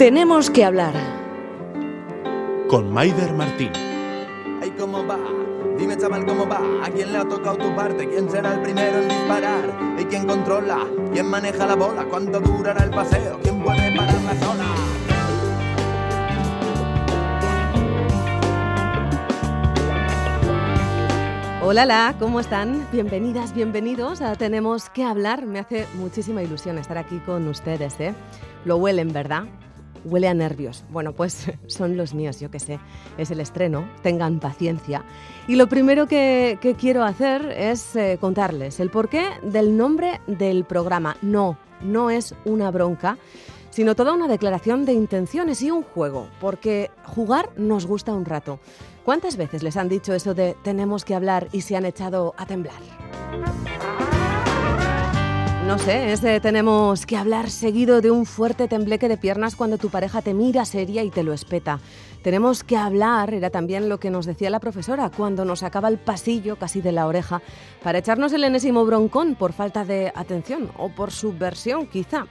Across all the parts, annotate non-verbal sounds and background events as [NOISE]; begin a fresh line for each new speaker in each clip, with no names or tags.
Tenemos que hablar.
Con Maider Martín.
Ay, ¿cómo va? Dime, chaval, ¿cómo va? ¿A quién le ha tocado tu parte? ¿Quién será el primero en disparar? ¿Y quién controla? ¿Quién maneja la bola? ¿Cuánto durará el paseo? ¿Quién puede parar la zona?
Hola, la, ¿cómo están? Bienvenidas, bienvenidos a Tenemos que hablar. Me hace muchísima ilusión estar aquí con ustedes, ¿eh? Lo huelen, ¿verdad? Huele a nervios. Bueno, pues [LAUGHS] son los míos, yo qué sé. Es el estreno, tengan paciencia. Y lo primero que, que quiero hacer es eh, contarles el porqué del nombre del programa. No, no es una bronca sino toda una declaración de intenciones y un juego, porque jugar nos gusta un rato. ¿Cuántas veces les han dicho eso de tenemos que hablar y se han echado a temblar? No sé, es tenemos que hablar seguido de un fuerte tembleque de piernas cuando tu pareja te mira seria y te lo espeta. Tenemos que hablar, era también lo que nos decía la profesora, cuando nos acaba el pasillo casi de la oreja, para echarnos el enésimo broncón por falta de atención o por subversión quizá.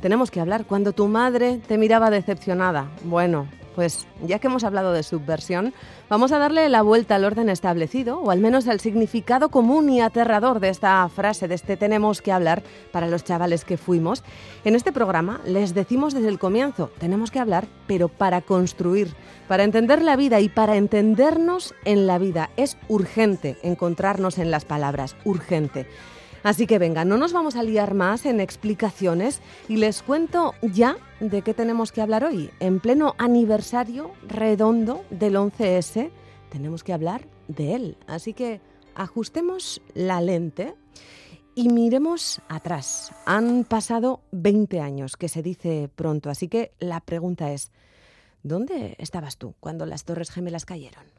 Tenemos que hablar cuando tu madre te miraba decepcionada. Bueno, pues ya que hemos hablado de subversión, vamos a darle la vuelta al orden establecido, o al menos al significado común y aterrador de esta frase, de este tenemos que hablar para los chavales que fuimos. En este programa les decimos desde el comienzo, tenemos que hablar, pero para construir, para entender la vida y para entendernos en la vida. Es urgente encontrarnos en las palabras, urgente. Así que venga, no nos vamos a liar más en explicaciones y les cuento ya de qué tenemos que hablar hoy. En pleno aniversario redondo del 11S, tenemos que hablar de él. Así que ajustemos la lente y miremos atrás. Han pasado 20 años, que se dice pronto, así que la pregunta es, ¿dónde estabas tú cuando las Torres Gemelas cayeron?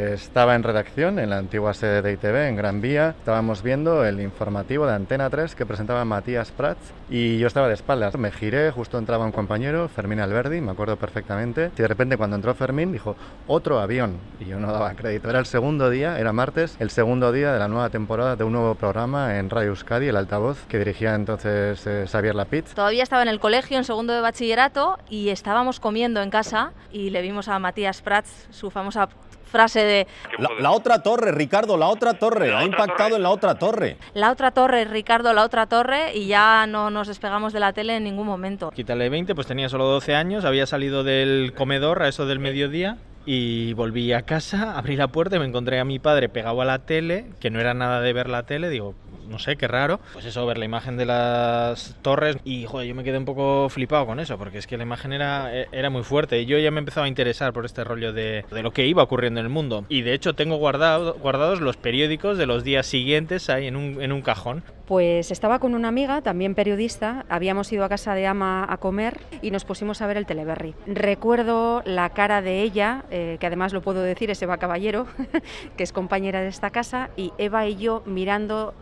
Estaba en redacción en la antigua sede de ITV, en Gran Vía. Estábamos viendo el informativo de Antena 3 que presentaba Matías Prats y yo estaba de espaldas. Me giré, justo entraba un compañero, Fermín Alberdi, me acuerdo perfectamente. Y de repente cuando entró Fermín dijo, otro avión. Y yo no daba crédito. Era el segundo día, era martes, el segundo día de la nueva temporada de un nuevo programa en Radio Euskadi, el altavoz, que dirigía entonces eh, Xavier Lapid.
Todavía estaba en el colegio, en segundo de bachillerato, y estábamos comiendo en casa y le vimos a Matías Prats, su famosa frase de...
La, la, otra torre, Ricardo, la otra torre, la ha impactado torre. en la otra torre.
La otra torre, Ricardo, la otra torre, y ya no nos despegamos de la tele en ningún momento.
Quítale 20, pues tenía solo 12 años, había salido del comedor a eso del mediodía y volví a casa, abrí la puerta y me encontré a mi padre pegado a la tele, que no era nada de ver la tele, digo, no sé, qué raro. Pues eso, ver la imagen de las torres y joder, yo me quedé un poco flipado con eso, porque es que la imagen era, era muy fuerte y yo ya me empezaba a interesar por este rollo de, de lo que iba ocurriendo en el mundo. Y de hecho tengo guardado, guardados los periódicos de los días siguientes ahí en un, en un cajón.
Pues estaba con una amiga, también periodista, habíamos ido a casa de Ama a comer y nos pusimos a ver el Teleberry. Recuerdo la cara de ella, eh, que además lo puedo decir, es Eva Caballero, [LAUGHS] que es compañera de esta casa, y Eva y yo mirando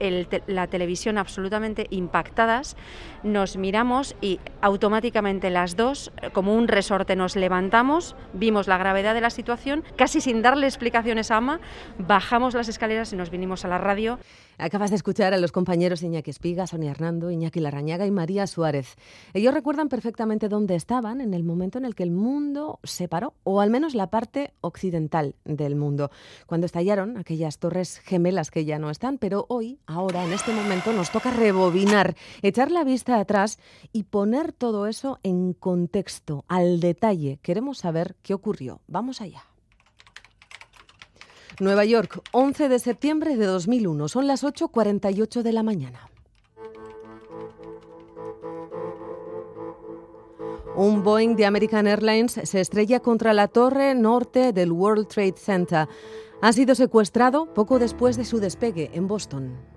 el la televisión absolutamente impactadas, nos miramos y automáticamente las dos, como un resorte, nos levantamos, vimos la gravedad de la situación, casi sin darle explicaciones a Ama, bajamos las escaleras y nos vinimos a la radio.
Acabas de escuchar a los compañeros Iñaki Espiga, Sonia Hernando, Iñaki Larrañaga y María Suárez. Ellos recuerdan perfectamente dónde estaban en el momento en el que el mundo se paró, o al menos la parte occidental del mundo, cuando estallaron aquellas torres gemelas que ya no están, pero hoy, ahora, en este momento, nos toca rebobinar, echar la vista atrás y poner todo eso en contexto, al detalle. Queremos saber qué ocurrió. Vamos allá. Nueva York, 11 de septiembre de 2001. Son las 8.48 de la mañana. Un Boeing de American Airlines se estrella contra la torre norte del World Trade Center. Ha sido secuestrado poco después de su despegue en Boston.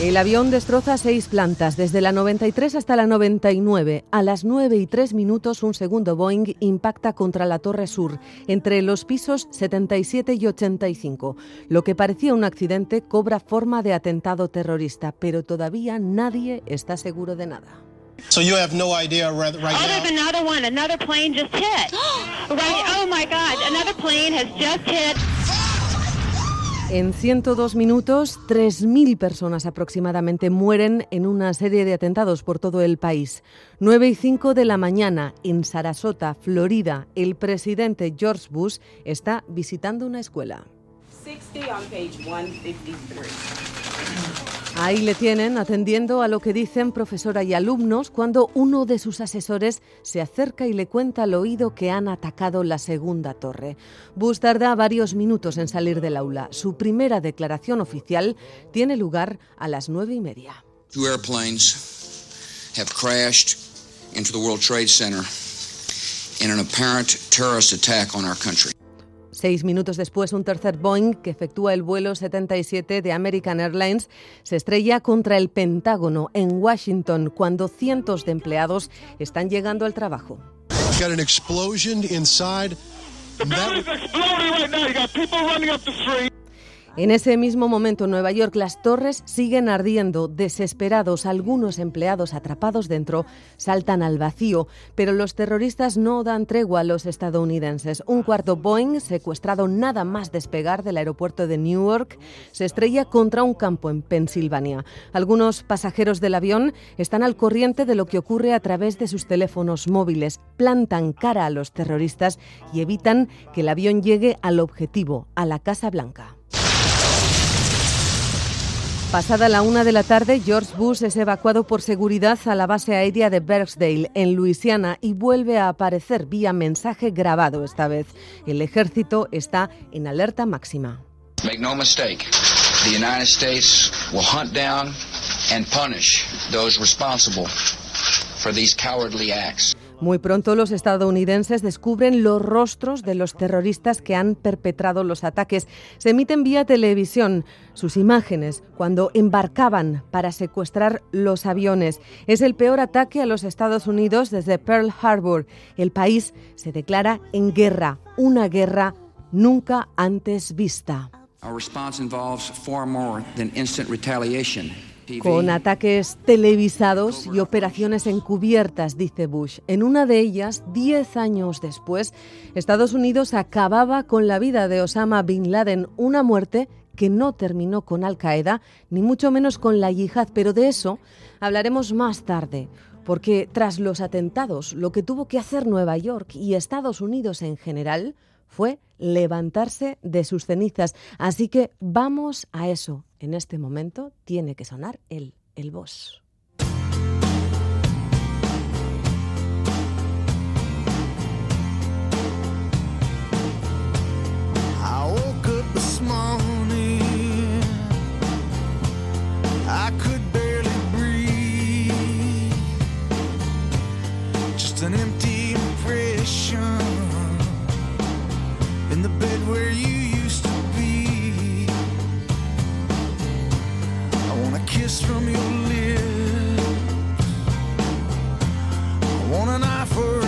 El avión destroza seis plantas, desde la 93 hasta la 99. A las 9 y 3 minutos, un segundo Boeing impacta contra la Torre Sur, entre los pisos 77 y 85. Lo que parecía un accidente cobra forma de atentado terrorista, pero todavía nadie está seguro de nada.
So you have no idea right, right
oh,
now.
there's another one. Another plane just hit. [GASPS] right. Oh my God! Another plane has just hit.
En 102 minutos, 3.000 personas aproximadamente mueren en una serie de atentados por todo el país. 9 y 5 de la mañana, en Sarasota, Florida, el presidente George Bush está visitando una escuela. 60 on page 153. Ahí le tienen atendiendo a lo que dicen profesora y alumnos cuando uno de sus asesores se acerca y le cuenta al oído que han atacado la segunda torre. Bush tarda varios minutos en salir del aula. Su primera declaración oficial tiene lugar a las nueve y media. Two airplanes have crashed into the World Trade Center in an apparent terrorist attack on our country. Seis minutos después, un tercer Boeing que efectúa el vuelo 77 de American Airlines se estrella contra el Pentágono en Washington cuando cientos de empleados están llegando al trabajo. En ese mismo momento en Nueva York las torres siguen ardiendo, desesperados, algunos empleados atrapados dentro saltan al vacío, pero los terroristas no dan tregua a los estadounidenses. Un cuarto Boeing, secuestrado nada más despegar del aeropuerto de Newark, se estrella contra un campo en Pensilvania. Algunos pasajeros del avión están al corriente de lo que ocurre a través de sus teléfonos móviles, plantan cara a los terroristas y evitan que el avión llegue al objetivo, a la Casa Blanca. Pasada la una de la tarde, George Bush es evacuado por seguridad a la base aérea de Berksdale, en Luisiana, y vuelve a aparecer vía mensaje grabado esta vez. El ejército está en alerta máxima. Make no mistake, the United States will hunt down and punish those responsible for these cowardly acts. Muy pronto los estadounidenses descubren los rostros de los terroristas que han perpetrado los ataques. Se emiten vía televisión sus imágenes cuando embarcaban para secuestrar los aviones. Es el peor ataque a los Estados Unidos desde Pearl Harbor. El país se declara en guerra, una guerra nunca antes vista. Our response involves far more than instant retaliation con ataques televisados y operaciones encubiertas, dice Bush. En una de ellas, diez años después, Estados Unidos acababa con la vida de Osama Bin Laden, una muerte que no terminó con Al Qaeda, ni mucho menos con la yihad, pero de eso hablaremos más tarde, porque tras los atentados, lo que tuvo que hacer Nueva York y Estados Unidos en general fue levantarse de sus cenizas. Así que vamos a eso. En este momento tiene que sonar el, el boss. From your lips. I want an eye for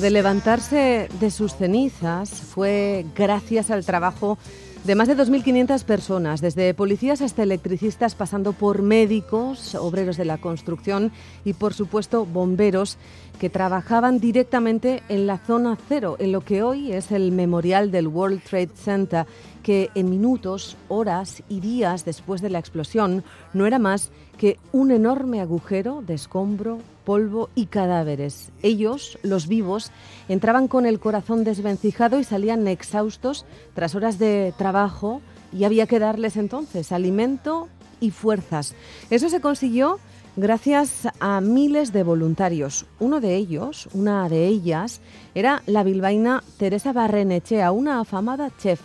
de levantarse de sus cenizas fue gracias al trabajo de más de 2.500 personas, desde policías hasta electricistas, pasando por médicos, obreros de la construcción y, por supuesto, bomberos que trabajaban directamente en la zona cero, en lo que hoy es el memorial del World Trade Center, que en minutos, horas y días después de la explosión no era más que un enorme agujero de escombro, polvo y cadáveres. Ellos, los vivos, entraban con el corazón desvencijado y salían exhaustos tras horas de trabajo y había que darles entonces alimento y fuerzas. Eso se consiguió gracias a miles de voluntarios. Uno de ellos, una de ellas, era la bilbaína Teresa Barrenechea, una afamada chef.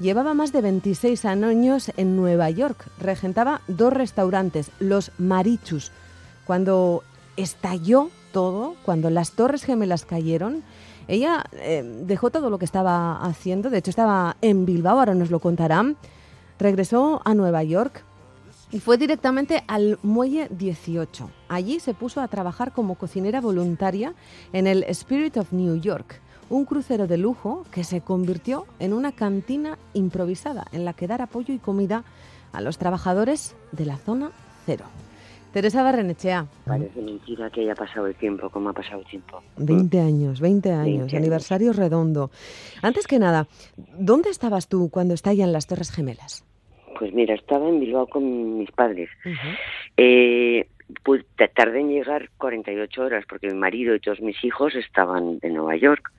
Llevaba más de 26 años en Nueva York. Regentaba dos restaurantes, los Marichus. Cuando estalló todo, cuando las Torres Gemelas cayeron, ella eh, dejó todo lo que estaba haciendo, de hecho estaba en Bilbao, ahora nos lo contarán, regresó a Nueva York y fue directamente al Muelle 18. Allí se puso a trabajar como cocinera voluntaria en el Spirit of New York, un crucero de lujo que se convirtió en una cantina improvisada en la que dar apoyo y comida a los trabajadores de la zona cero. Teresa Barrenechea.
Parece mentira que haya pasado el tiempo, como ha pasado el tiempo.
20 años, 20 años,
años.
aniversario redondo. Antes que nada, ¿dónde estabas tú cuando estallan las Torres Gemelas?
Pues mira, estaba en Bilbao con mis padres. Eh, pues ta- tardé en llegar 48 horas porque mi marido y todos mis hijos estaban en Nueva York.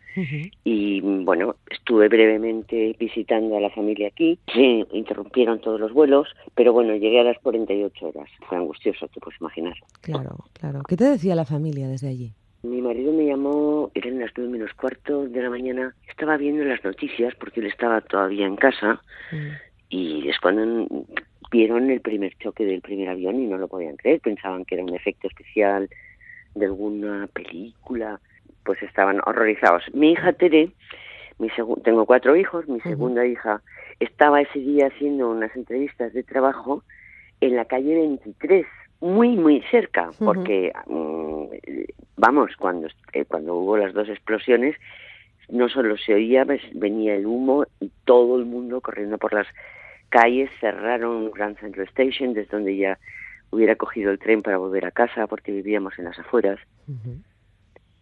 Y bueno, estuve brevemente visitando a la familia aquí. Se interrumpieron todos los vuelos, pero bueno, llegué a las 48 horas. Fue angustioso, te puedes imaginar.
Claro, claro. ¿Qué te decía la familia desde allí?
Mi marido me llamó, eran las nueve menos cuarto de la mañana. Estaba viendo las noticias porque él estaba todavía en casa y es cuando vieron el primer choque del primer avión y no lo podían creer. Pensaban que era un efecto especial de alguna película. Pues estaban horrorizados. Mi hija Tere, mi tengo cuatro hijos, mi segunda hija estaba ese día haciendo unas entrevistas de trabajo en la calle 23, muy, muy cerca, porque, mm, vamos, cuando, eh, cuando hubo las dos explosiones, no solo se oía, ves- venía el humo y todo el mundo corriendo por las calles, cerraron Grand Central Station, desde donde ya hubiera cogido el tren para volver a casa, porque vivíamos en las afueras.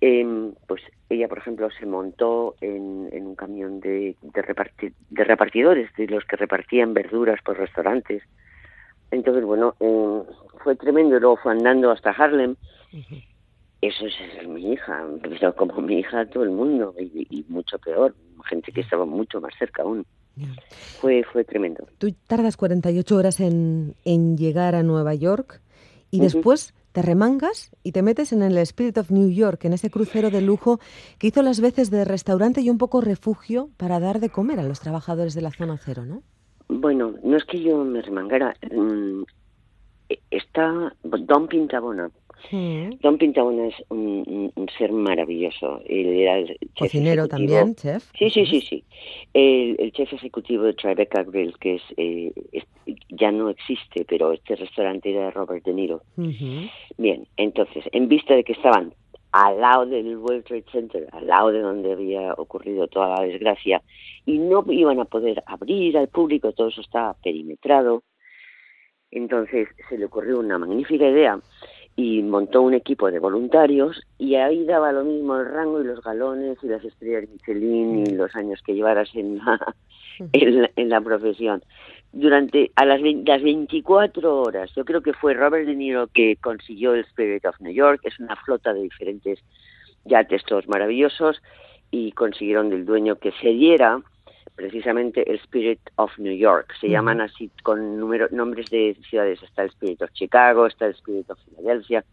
Em, pues ella, por ejemplo, se montó en, en un camión de, de, reparti- de repartidores, de los que repartían verduras por restaurantes. Entonces, bueno, em, fue tremendo. Luego fue andando hasta Harlem. Eso es, es mi hija, pero como mi hija todo el mundo, y, y mucho peor, gente que estaba mucho más cerca aún. Fue, fue tremendo.
Tú tardas 48 horas en, en llegar a Nueva York y
Ujú.
después te remangas y te metes en el Spirit of New York, en ese crucero de lujo que hizo las veces de restaurante y un poco refugio para dar de comer a los trabajadores de la zona cero, ¿no?
Bueno, no es que yo me remangara. mm, eh, Está Don Pintabona. Don Pintabona es un, un- un ser maravilloso. Él era el chef
Cocinero
ejecutivo-
también, chef.
Sí, sí, sí, sí. El, el chef ejecutivo de Tribeca Grill, que es, eh, es- ya no existe, pero este restaurante era de Robert De Niro. Bien, entonces, en vista de que estaban al lado del World Trade Center, al lado de donde había ocurrido toda la desgracia, y no iban a poder abrir al público, todo eso estaba perimetrado, entonces se le ocurrió una magnífica idea y montó un equipo de voluntarios y ahí daba lo mismo el rango y los galones y las estrellas Michelin y los años que llevaras en la, [LAUGHS] en la, en la profesión. Durante a las, las 24 horas, yo creo que fue Robert De Niro que consiguió el Spirit of New York, es una flota de diferentes yates todos maravillosos y consiguieron del dueño que se diera precisamente el Spirit of New York. Se llaman así con número, nombres de ciudades. Está el Spirit of Chicago, está el Spirit of Philadelphia.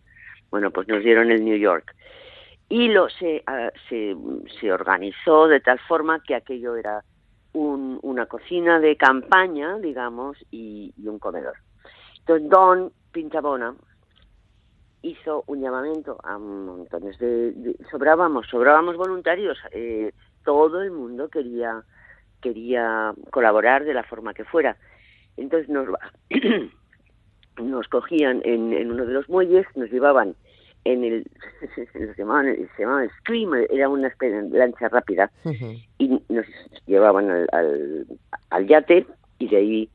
Bueno, pues nos dieron el New York. Y lo se, ah, se, se organizó de tal forma que aquello era un- una cocina de campaña, digamos, y, y un comedor. Entonces, Don Pintabona hizo un llamamiento a montones de, de- sobrábamos, sobrábamos voluntarios, eh, todo el mundo quería quería colaborar de la forma que fuera. Entonces nos [CLEARS THROAT] nos cogían en, en uno de los muelles, nos llevaban en el [LAUGHS] se llamaban, se llamaban Screamer, era una lancha rápida y nos llevaban al, al, al yate y de ahí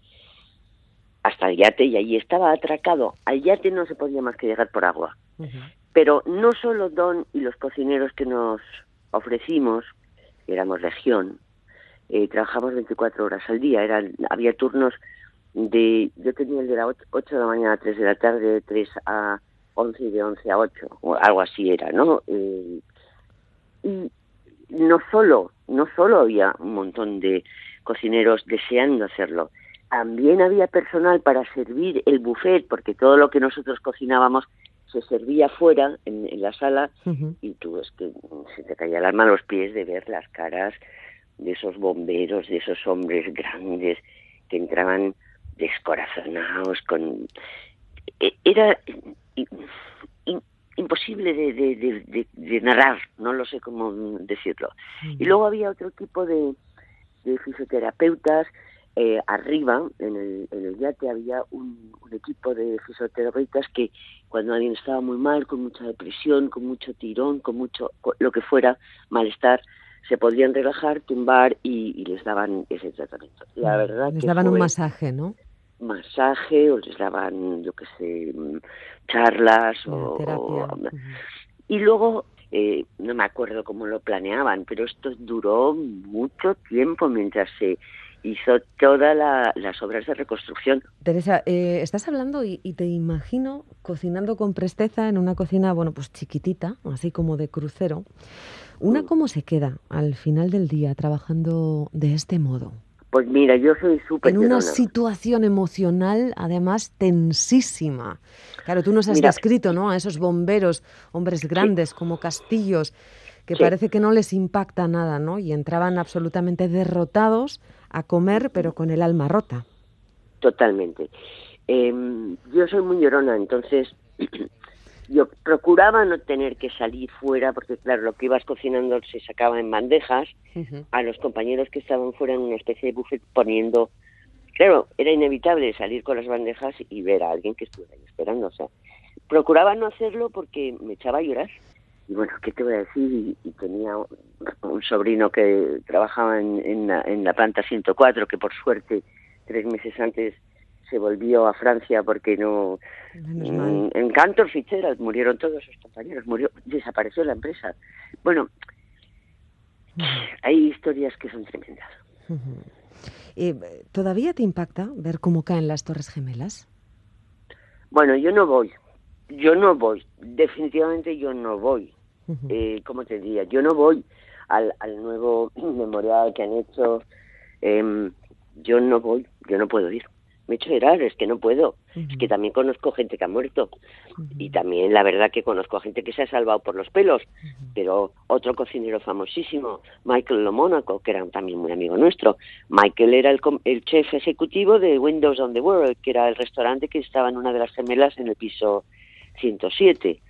hasta el yate y allí estaba atracado. Al yate no se podía más que llegar por agua. Pero no solo Don y los cocineros que nos ofrecimos, éramos legión, eh, trabajamos 24 horas al día. Eran, había turnos de, yo tenía el de las 8 de la mañana a 3 de la tarde, de 3 a 11 y de 11 a 8, o algo así era, ¿no? Eh, y no solo, no solo había un montón de cocineros deseando hacerlo, también había personal para servir el buffet, porque todo lo que nosotros cocinábamos se servía fuera, en, en la sala, y tú es que se te caía el alma a los pies de ver las caras de esos bomberos, de esos hombres grandes que entraban descorazonados, con... e- Era imposible de, de- de- de- de narrar, no lo sé cómo decirlo. Y luego había otro tipo de, fisioterapeutas, eh, arriba, en el, en el yate, había un, un equipo de fisioterapeutas que cuando alguien estaba muy mal, con mucha depresión, con mucho tirón, con mucho lo que fuera, malestar, se podían relajar, tumbar y, les daban ese tratamiento. La verdad
Les
que
daban un masaje, ¿no?
masaje o les daban, yo qué sé, mm, charlas o,
terapia.
o- y luego eh, no me acuerdo cómo lo planeaban, pero esto duró mucho tiempo mientras se hizo todas las obras de reconstrucción.
Teresa, eh, estás hablando y, y te imagino cocinando con presteza en una cocina, bueno, pues chiquitita, así como de crucero. ¿Una cómo se queda al final del día trabajando de este modo?
Pues mira, yo soy súper
En una situación emocional, además, tensísima. Claro, tú nos has
Mira.
descrito, ¿no? A esos bomberos, hombres grandes como castillos, que
Sí.
parece que no les impacta nada, ¿no? Y entraban absolutamente derrotados a comer, pero con el alma rota.
Totalmente. Em, yo soy muy llorona, entonces [CLEARS THROAT] yo procuraba no tener que salir fuera, porque claro, lo que ibas cocinando se sacaba en bandejas, a los compañeros que estaban fuera en una especie de buffet poniendo... Claro, era inevitable salir con las bandejas y ver a alguien que estuviera ahí esperando. O sea, procuraba no hacerlo porque me echaba a llorar. Y bueno, ¿qué te voy a decir? Y, y tenía un, un sobrino que trabajaba en, en la, en la planta 104, que por suerte tres meses antes se volvió a Francia porque no...
Menos
Mm. En Cantor Fitzgerald murieron todos sus compañeros, murió, desapareció la empresa. Bueno, hay historias que son tremendas.
Eh, ¿Todavía te impacta ver cómo caen las Torres Gemelas?
Bueno, yo no voy, yo no voy, definitivamente yo no voy. Eh, ¿Cómo te diría? Yo no voy al, al nuevo [CLEARS THROAT] memorial que han hecho. em, yo no voy, yo no puedo ir. Me he hecho llorar, es que no puedo. Es que también conozco gente que ha muerto. Y también la verdad que conozco a gente que se ha salvado por los pelos. Pero otro cocinero famosísimo, Michael Lomónaco, que era también muy amigo nuestro. Michael era el, el chef ejecutivo de Windows on the World, que era el restaurante que estaba en una de las gemelas en el piso 107.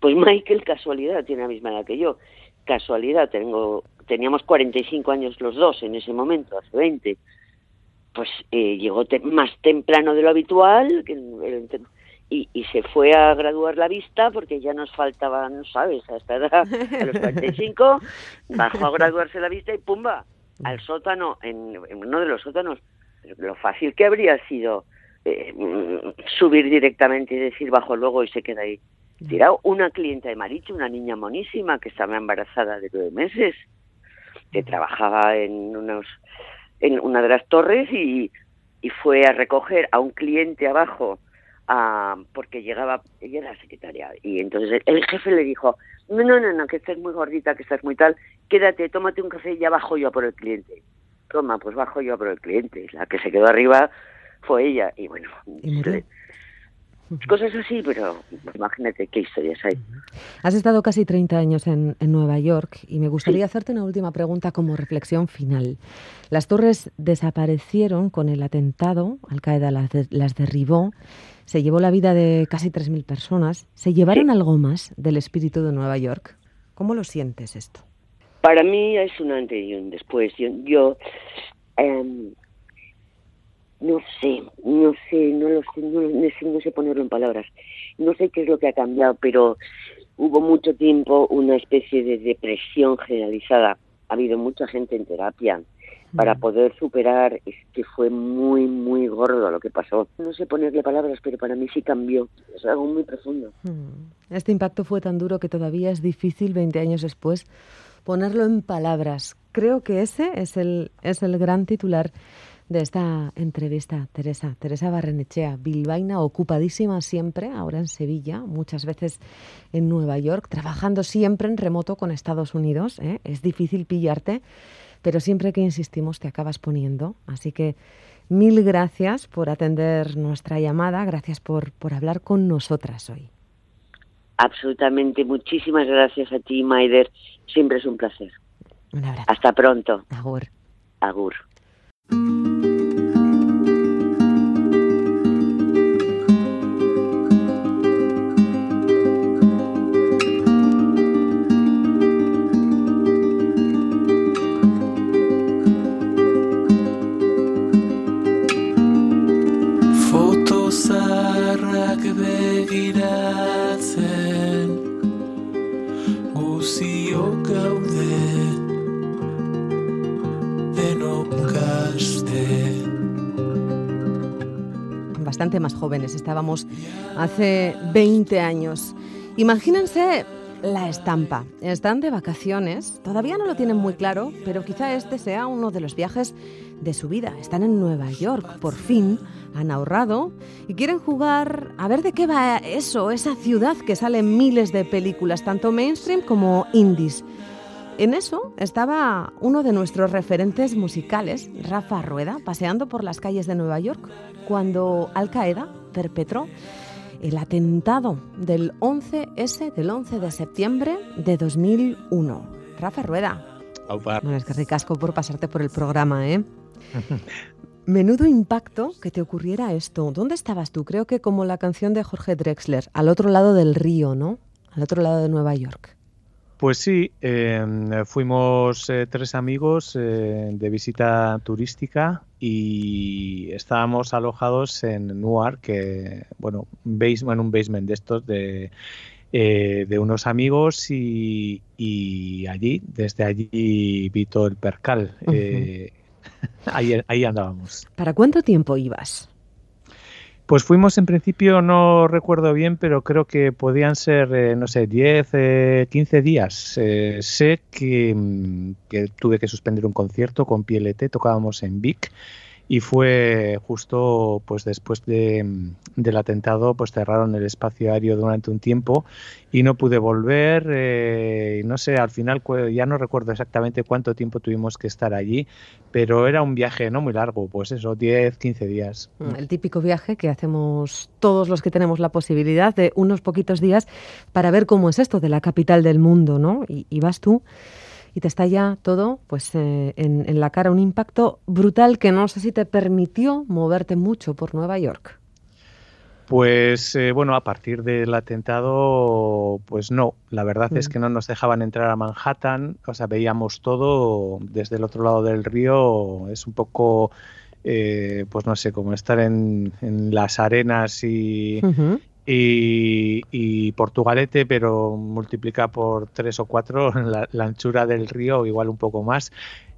Pues Michael, casualidad, tiene la misma edad que yo. Casualidad, tengo, teníamos 45 años los dos en ese momento, hace 20 pues eh, llegó te- más temprano de lo habitual que el- el- y, y se fue a graduar la vista porque ya nos faltaban, ¿sabes? A esta edad, a los 45, [LAUGHS] bajó a graduarse la vista y ¡pumba! Al sótano, en, en uno de los sótanos. Lo fácil que habría sido eh, mm, subir directamente y decir bajo luego y se queda ahí. Tirado una clienta de Mariche, una niña monísima que estaba embarazada de nueve meses, que trabajaba en unos en una de las torres y, y fue a recoger a un cliente abajo a, porque llegaba, ella era secretaria, y entonces el, el jefe le dijo, no, no, no, no, que estás muy gordita, que estás muy tal, quédate, tómate un café y ya bajo yo a por el cliente. Toma, pues bajo yo a por el cliente. La que se quedó arriba fue ella, y bueno,
Y.
cosas así, pero imagínate qué historias hay.
Has estado casi 30 años en, en Nueva York y me gustaría hacerte una última pregunta como reflexión final. Las torres desaparecieron con el atentado, Al Qaeda las, de- las derribó, se llevó la vida de casi 3.000 personas. ¿Se llevaron algo más del espíritu de Nueva York? ¿Cómo lo sientes esto?
Para mí es un antes y un después. Yo, yo, em, no sé, no sé, no lo sé, no, no sé, no sé ponerlo en palabras. No sé qué es lo que ha cambiado, pero hubo mucho tiempo una especie de depresión generalizada. Ha habido mucha gente en terapia para poder superar, es que fue muy, muy gordo lo que pasó. No sé ponerle palabras, pero para mí sí cambió. Es algo muy profundo.
Mm. Este impacto fue tan duro que todavía es difícil, 20 años después, ponerlo en palabras. Creo que ese es el, es el gran titular de esta entrevista, Teresa. Teresa Barrenechea, bilbaína, ocupadísima siempre, ahora en Sevilla, muchas veces en Nueva York, trabajando siempre en remoto con Estados Unidos. ¿eh? Es difícil pillarte, pero siempre que insistimos te acabas poniendo. Así que mil gracias por atender nuestra llamada, gracias por, por hablar con nosotras hoy.
Absolutamente. Muchísimas gracias a ti, Maider. Siempre es un placer.
Un abrazo.
Hasta pronto.
Agur.
Agur.
Fotos a
Bastante más jóvenes estábamos hace 20 años. Imagínense la estampa. Están de vacaciones, todavía no lo tienen muy claro, pero quizá este sea uno de los viajes de su vida. Están en Nueva York, por fin han ahorrado y quieren jugar a ver de qué va eso, esa ciudad que sale en miles de películas, tanto mainstream como indies. En eso estaba uno de nuestros referentes musicales, Rafa Rueda, paseando por las calles de Nueva York, cuando Al Qaeda perpetró el atentado del 11S, del 11 de septiembre de 2001. Rafa Rueda. No es que ricasco por pasarte por el programa, ¿eh? Menudo impacto que te ocurriera esto. ¿Dónde estabas tú? Creo que como la canción de Jorge Drexler, al otro lado del río, ¿no? Al otro lado de Nueva York.
Pues sí, eh, fuimos eh, tres amigos eh, de visita turística y estábamos alojados en Newark, que, bueno, basement, un basement de estos de, de unos amigos y, y, allí, desde allí vi todo el percal. [LAUGHS] ahí, ahí andábamos.
¿Para cuánto tiempo ibas?
Pues fuimos en principio, no recuerdo bien, pero creo que podían ser, eh, no sé, 10, eh, 15 días. Eh, sé que, mm, que, tuve que suspender un concierto con PLT, tocábamos en Vic y fue justo pues después de, del atentado pues cerraron el espacio aéreo durante un tiempo y no pude volver eh, no sé al final ya no recuerdo exactamente cuánto tiempo tuvimos que estar allí pero era un viaje no muy largo pues eso 10 15 días.
Mm, el típico viaje que hacemos todos los que tenemos la posibilidad de unos poquitos días para ver cómo es esto de la capital del mundo no y vas tú y te está ya todo pues eh, en, en, la cara, un impacto brutal que no sé si te permitió moverte mucho por Nueva York.
Pues eh, bueno, a partir del atentado, pues no, la verdad mm. es que no nos dejaban entrar a Manhattan, o sea, veíamos todo desde el otro lado del río, es un poco... Eh, pues no sé, como estar en, en las arenas y, uh -huh y, y, Portugalete, pero multiplica por tres o cuatro [LAUGHS] la, la, anchura del río, igual un poco más,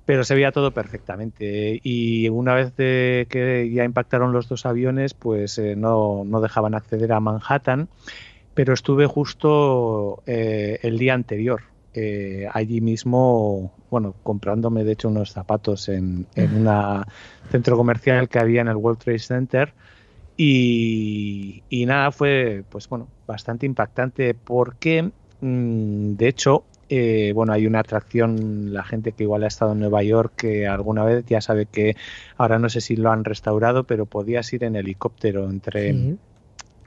pero se veía todo perfectamente. Y una vez de que ya impactaron los dos aviones, pues eh, no, no, dejaban acceder a Manhattan, pero estuve justo eh, el día anterior. Eh, allí mismo, bueno, comprándome de hecho unos zapatos en, en un centro comercial que había en el World Trade Center, y, y, nada, fue pues bueno, bastante impactante porque mmm, de hecho, eh, bueno, hay una atracción, la gente que igual ha estado en Nueva York que alguna vez ya sabe que ahora no sé si lo han restaurado, pero podías ir en helicóptero entre,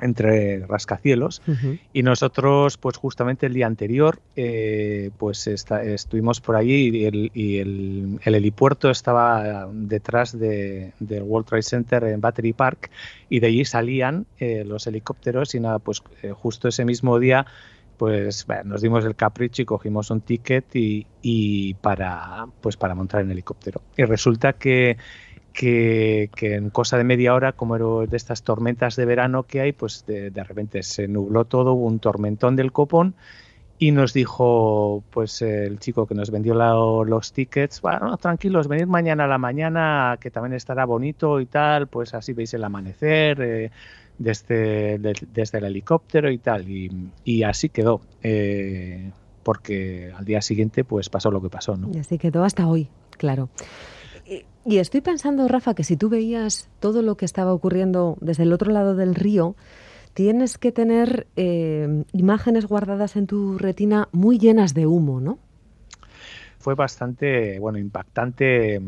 entre rascacielos uh -huh. y nosotros pues justamente el día anterior eh, pues está, estuvimos por allí y, el, y el, el, helipuerto estaba detrás de, del World Trade Center en Battery Park y de allí salían eh, los helicópteros y nada pues eh, justo ese mismo día pues bueno, nos dimos el capricho y cogimos un ticket y, y para pues para montar en helicóptero y resulta que que, en cosa de media hora, como era de estas tormentas de verano que hay, pues de, repente se nubló todo, hubo un tormentón del copón y nos dijo pues el chico que nos vendió la, los tickets, bueno, tranquilos, venid mañana a la mañana que también estará bonito y tal, pues así veis el amanecer eh, desde, de, desde el helicóptero y tal, y, y así quedó. Eh, porque al día siguiente pues pasó lo que pasó, ¿no?
Y así quedó hasta hoy, claro. Y estoy pensando, Rafa, que si tú veías todo lo que estaba ocurriendo desde el otro lado del río, tienes que tener eh, imágenes guardadas en tu retina muy llenas de humo, ¿no?
Fue bastante, bueno, impactante,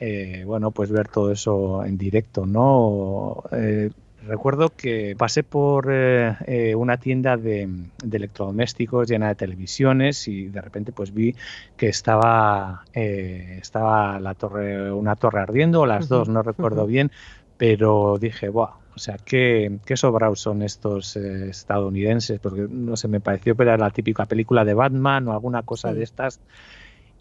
eh, bueno, pues ver todo eso en directo, ¿no? Eh, recuerdo que pasé por eh, eh, una tienda de, de, electrodomésticos llena de televisiones y de repente pues vi que estaba, eh, estaba la torre, una torre ardiendo, o las uh -huh, dos, no recuerdo uh -huh. bien, pero dije, Buah, o sea, qué, qué sobrados son estos eh, estadounidenses, porque no sé, me pareció que era la típica película de Batman o alguna cosa sí. de estas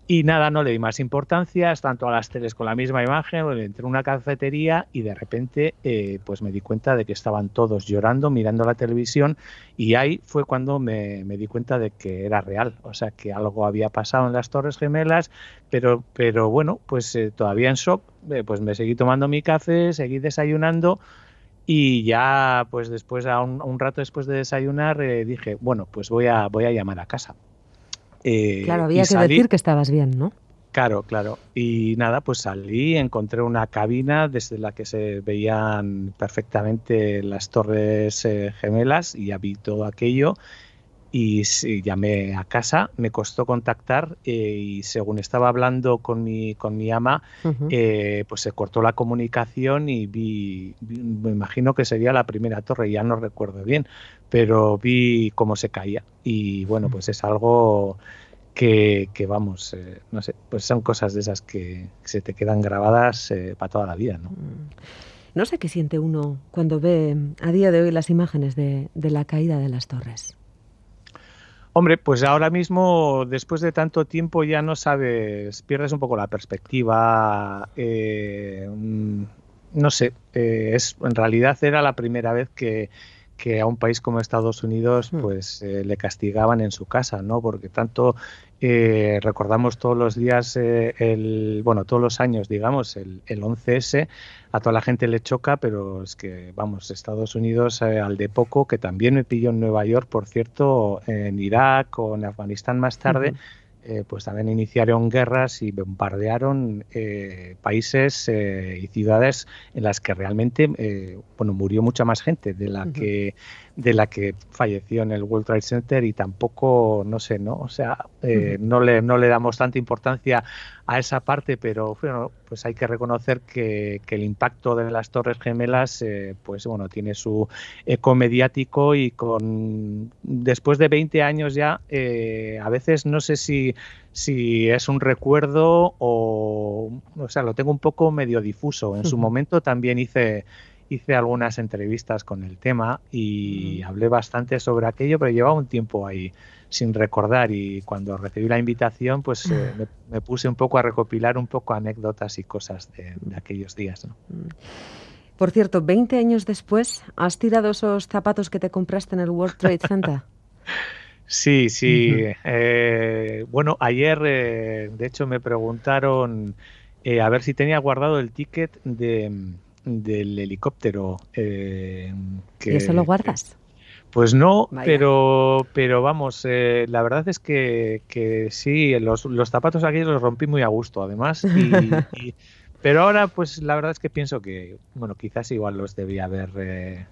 Y nada, no le di más importancia, están todas las teles con la misma imagen, entré en una cafetería y de repente eh, pues me di cuenta de que estaban todos llorando, mirando la televisión y ahí fue cuando me, di cuenta de que era real, o sea que algo había pasado en las Torres Gemelas, pero, pero bueno, pues eh, todavía en shock, eh, pues me seguí tomando mi café, seguí desayunando y ya pues después, a un, rato después de desayunar, dije, bueno, pues voy a, voy a llamar a casa.
Eh, claro, había que decir que estabas bien, ¿no?
Claro, claro. Y nada, pues salí, encontré una cabina desde la que se veían perfectamente las torres eh, gemelas y vi todo aquello. Y llamé a casa, me costó contactar eh, y según estaba hablando con mi, con mi ama, pues se cortó la comunicación y vi, me imagino que sería la primera torre, ya no recuerdo bien, pero vi cómo se caía. Y bueno, pues es algo que, vamos, eh, no sé, pues son cosas de esas que se te quedan grabadas eh, para toda la vida, ¿no? Mm.
No sé qué siente uno cuando ve a día de hoy las imágenes de, la caída de las torres.
Hombre, pues ahora mismo, después de tanto tiempo, ya no sabes, pierdes un poco la perspectiva. Eh, mm, no sé, es, en realidad era la primera vez que, que a un país como Estados Unidos hmm. pues eh, le castigaban en su casa, ¿no? Porque tanto eh, recordamos todos los días, eh, el, bueno, todos los años, digamos, el, el 11S, a toda la gente le choca, pero es que, vamos, Estados Unidos al de poco, que también me pilló en Nueva York, por cierto, en Irak o en Afganistán más tarde, eh, pues también iniciaron guerras y bombardearon eh, países eh, y ciudades en las que realmente bueno murió mucha más gente de la que de la que falleció en el World Trade Center y tampoco no sé no o sea no le no le damos tanta importancia a esa parte pero bueno pues hay que reconocer que, el impacto de las Torres Gemelas pues bueno tiene su eco mediático y con después de 20 años ya a veces no sé si si, es un recuerdo o, o sea, lo tengo un poco medio difuso. En su momento también hice, hice algunas entrevistas con el tema y hablé bastante sobre aquello, pero llevaba un tiempo ahí sin recordar y cuando recibí la invitación pues eh, me, puse un poco a recopilar un poco anécdotas y cosas de, aquellos días. Mm.
Por cierto, 20 años después, ¿has tirado esos zapatos que te compraste en el World Trade Center? [LAUGHS]
Sí, sí. Eh, bueno, ayer, eh, de hecho, me preguntaron a ver si tenía guardado el ticket de, del helicóptero.
¿Y eso lo guardas?
Pues no, pero pero vamos, la verdad es que, que sí, los, los zapatos aquí los rompí muy a gusto, además. y [LAUGHS] pero ahora, pues la verdad es que pienso que, bueno, quizás igual los debía haber, eh,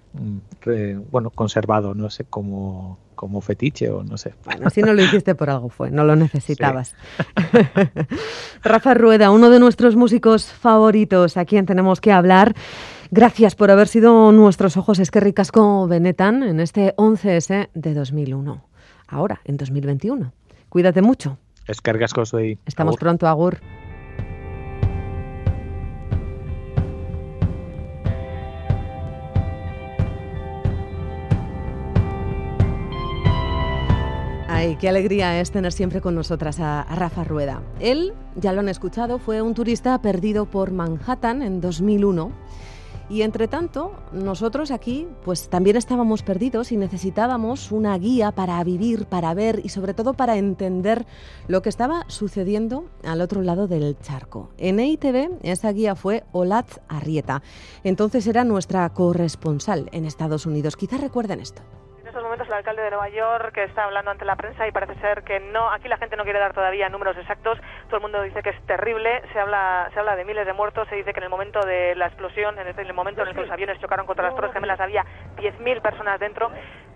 bueno, conservado, no sé, como, como fetiche o no sé.
Bueno, si no lo hiciste por algo fue, no lo necesitabas. [LAUGHS] Rafa Rueda, uno de nuestros músicos favoritos, a quien tenemos que hablar. Gracias por haber sido nuestros ojos es que ricasco Benetan en este 11S de 2001. Ahora, en 2021. Cuídate mucho.
Es que soy.
Estamos pronto, Agur. Ay, qué alegría es tener siempre con nosotras a, Rafa Rueda. Él, ya lo han escuchado, fue un turista perdido por Manhattan en 2001. Y entre tanto, nosotros aquí pues también estábamos perdidos y necesitábamos una guía para vivir, para ver y sobre todo para entender lo que estaba sucediendo al otro lado del charco. En EITV esa guía fue Olat Arrieta. Entonces era nuestra corresponsal en Estados Unidos. Quizás recuerden esto
momentos el alcalde de Nueva York que está hablando ante la prensa y parece ser que no, aquí la gente no quiere dar todavía números exactos, todo el mundo dice que es terrible, se habla, se habla de miles de muertos, se dice que en el momento de la explosión, en, el momento en el que los aviones chocaron contra las Torres Gemelas había 10.000 personas dentro,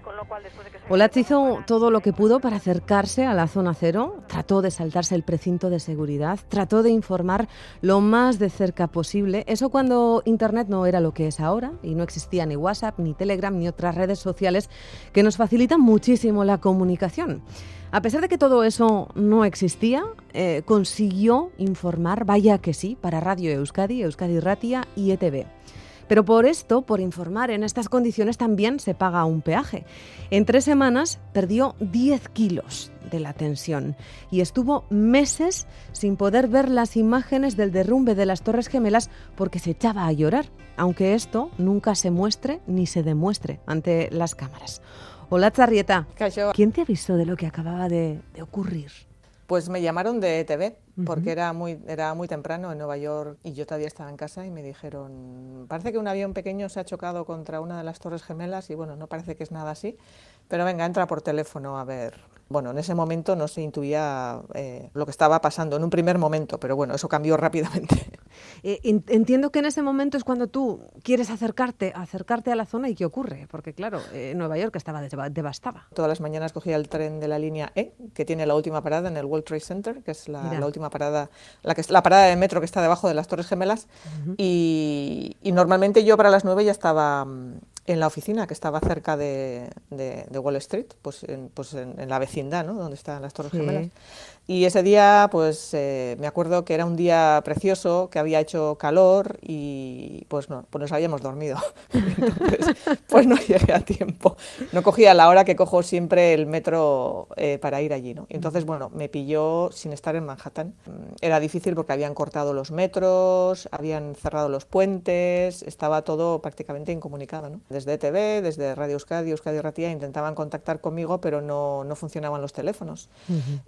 con lo cual después de que
se... hizo todo lo que pudo para acercarse a la zona cero, trató de saltarse el precinto de seguridad, trató de informar lo más de cerca posible, eso cuando Internet no era lo que es ahora y no existía ni WhatsApp, ni Telegram, ni otras redes sociales que nos facilitan muchísimo la comunicación. A pesar de que todo eso no existía, eh, consiguió informar, vaya que sí, para Radio Euskadi, Euskadi Ratia y ETV. Pero por esto, por informar en estas condiciones, también se paga un peaje. En tres semanas perdió 10 kilos de la tensión y estuvo meses sin poder ver las imágenes del derrumbe de las Torres Gemelas porque se echaba a llorar, aunque esto nunca se muestre ni se demuestre ante las cámaras. Hola Zarrieta, ¿quién te avisó de lo que acababa de, de ocurrir?
Pues me llamaron de TV, porque era, muy, era muy temprano en Nueva York y yo todavía estaba en casa y me dijeron, parece que un avión pequeño se ha chocado contra una de las torres gemelas y bueno, no parece que es nada así, pero venga, entra por teléfono a ver. Bueno, en ese momento no se intuía eh, lo que estaba pasando, en un primer momento, pero bueno, eso cambió [LAUGHS] rápidamente.
Eh, entiendo que en ese momento es cuando tú quieres acercarte, acercarte a la zona y qué ocurre, porque claro, eh, Nueva York estaba devastada.
Todas las mañanas cogía el tren de la línea E, que tiene la última parada en el World Trade Center, que es la, la última parada, la, que, la parada de metro que está debajo de las Torres Gemelas, y, y, normalmente yo para las nueve ya estaba mm, en la oficina que estaba cerca de, de, de Wall Street, pues en, pues en, en la vecindad, ¿no? Donde están las Torres
Sí.
Gemelas. Y ese día, pues eh, me acuerdo que era un día precioso, que había hecho calor y pues no, pues nos habíamos dormido. [LAUGHS] Entonces, pues no llegué a tiempo. No cogía la hora que cojo siempre el metro eh, para ir allí, ¿no? Y entonces, bueno, me pilló sin estar en Manhattan. Mm, Era difícil porque habían cortado los metros, habían cerrado los puentes, estaba todo prácticamente incomunicado, ¿no? Desde ETV, desde Radio Euskadi, Euskadi Ratia, intentaban contactar conmigo, pero no, no funcionaban los teléfonos.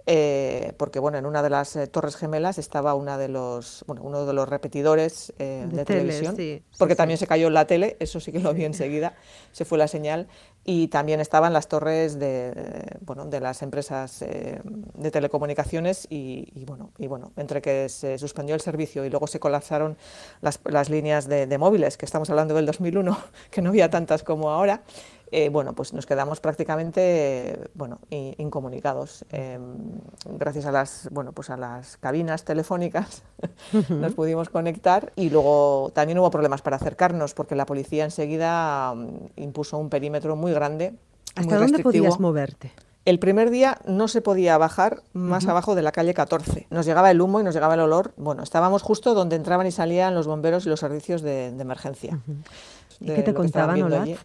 Eh, porque bueno, en una de las eh, torres gemelas estaba una de los, bueno, uno de los repetidores eh,
De
de,
tele,
televisión,
sí,
porque
sí.
también se cayó la tele, eso sí que lo vi enseguida, se fue la señal, y también estaban las torres de, bueno, de las empresas eh, de telecomunicaciones y, y bueno, y bueno, entre que se suspendió el servicio y luego se colapsaron las, las líneas de, de móviles, que estamos hablando del 2001, [LAUGHS] que no había tantas como ahora, eh, bueno, pues nos quedamos prácticamente bueno, incomunicados. Eh, gracias a las, bueno, pues a las cabinas telefónicas [LAUGHS] nos pudimos conectar y luego también hubo problemas para acercarnos porque la policía enseguida mm, impuso un perímetro muy grande.
¿Hasta
muy
dónde
restrictivo.
podías moverte?
El primer día no se podía bajar más abajo de la calle 14. Nos llegaba el humo y nos llegaba el olor. Bueno, estábamos justo donde entraban y salían los bomberos y los servicios de, de emergencia.
¿Y qué te contaban,
allí.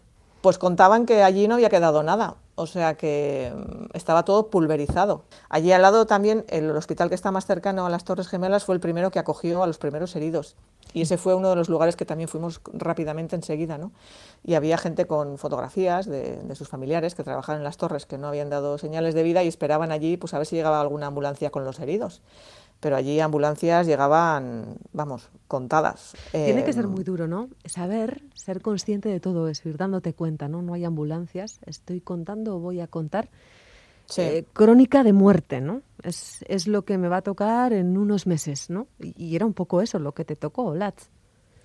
Pues contaban que allí no había quedado nada, o sea que mm, estaba todo pulverizado. Allí al lado también el hospital que está más cercano a las Torres Gemelas fue el primero que acogió a los primeros heridos. Y ese fue uno de los lugares que también fuimos rápidamente enseguida, ¿no? Y había gente con fotografías de, sus familiares que trabajaban en las torres que no habían dado señales de vida y esperaban allí pues a ver si llegaba alguna ambulancia con los heridos. Pero allí ambulancias llegaban, vamos, contadas.
Tiene que ser
Em,
muy duro, ¿no? Saber, ser consciente de todo eso, ir dándote cuenta, ¿no? No hay ambulancias, estoy contando o voy a contar.
Sí.
Eh, crónica de muerte, ¿no? Es, es lo que me va a tocar en unos meses, ¿no? Y, y era un poco eso lo que te tocó, Latz.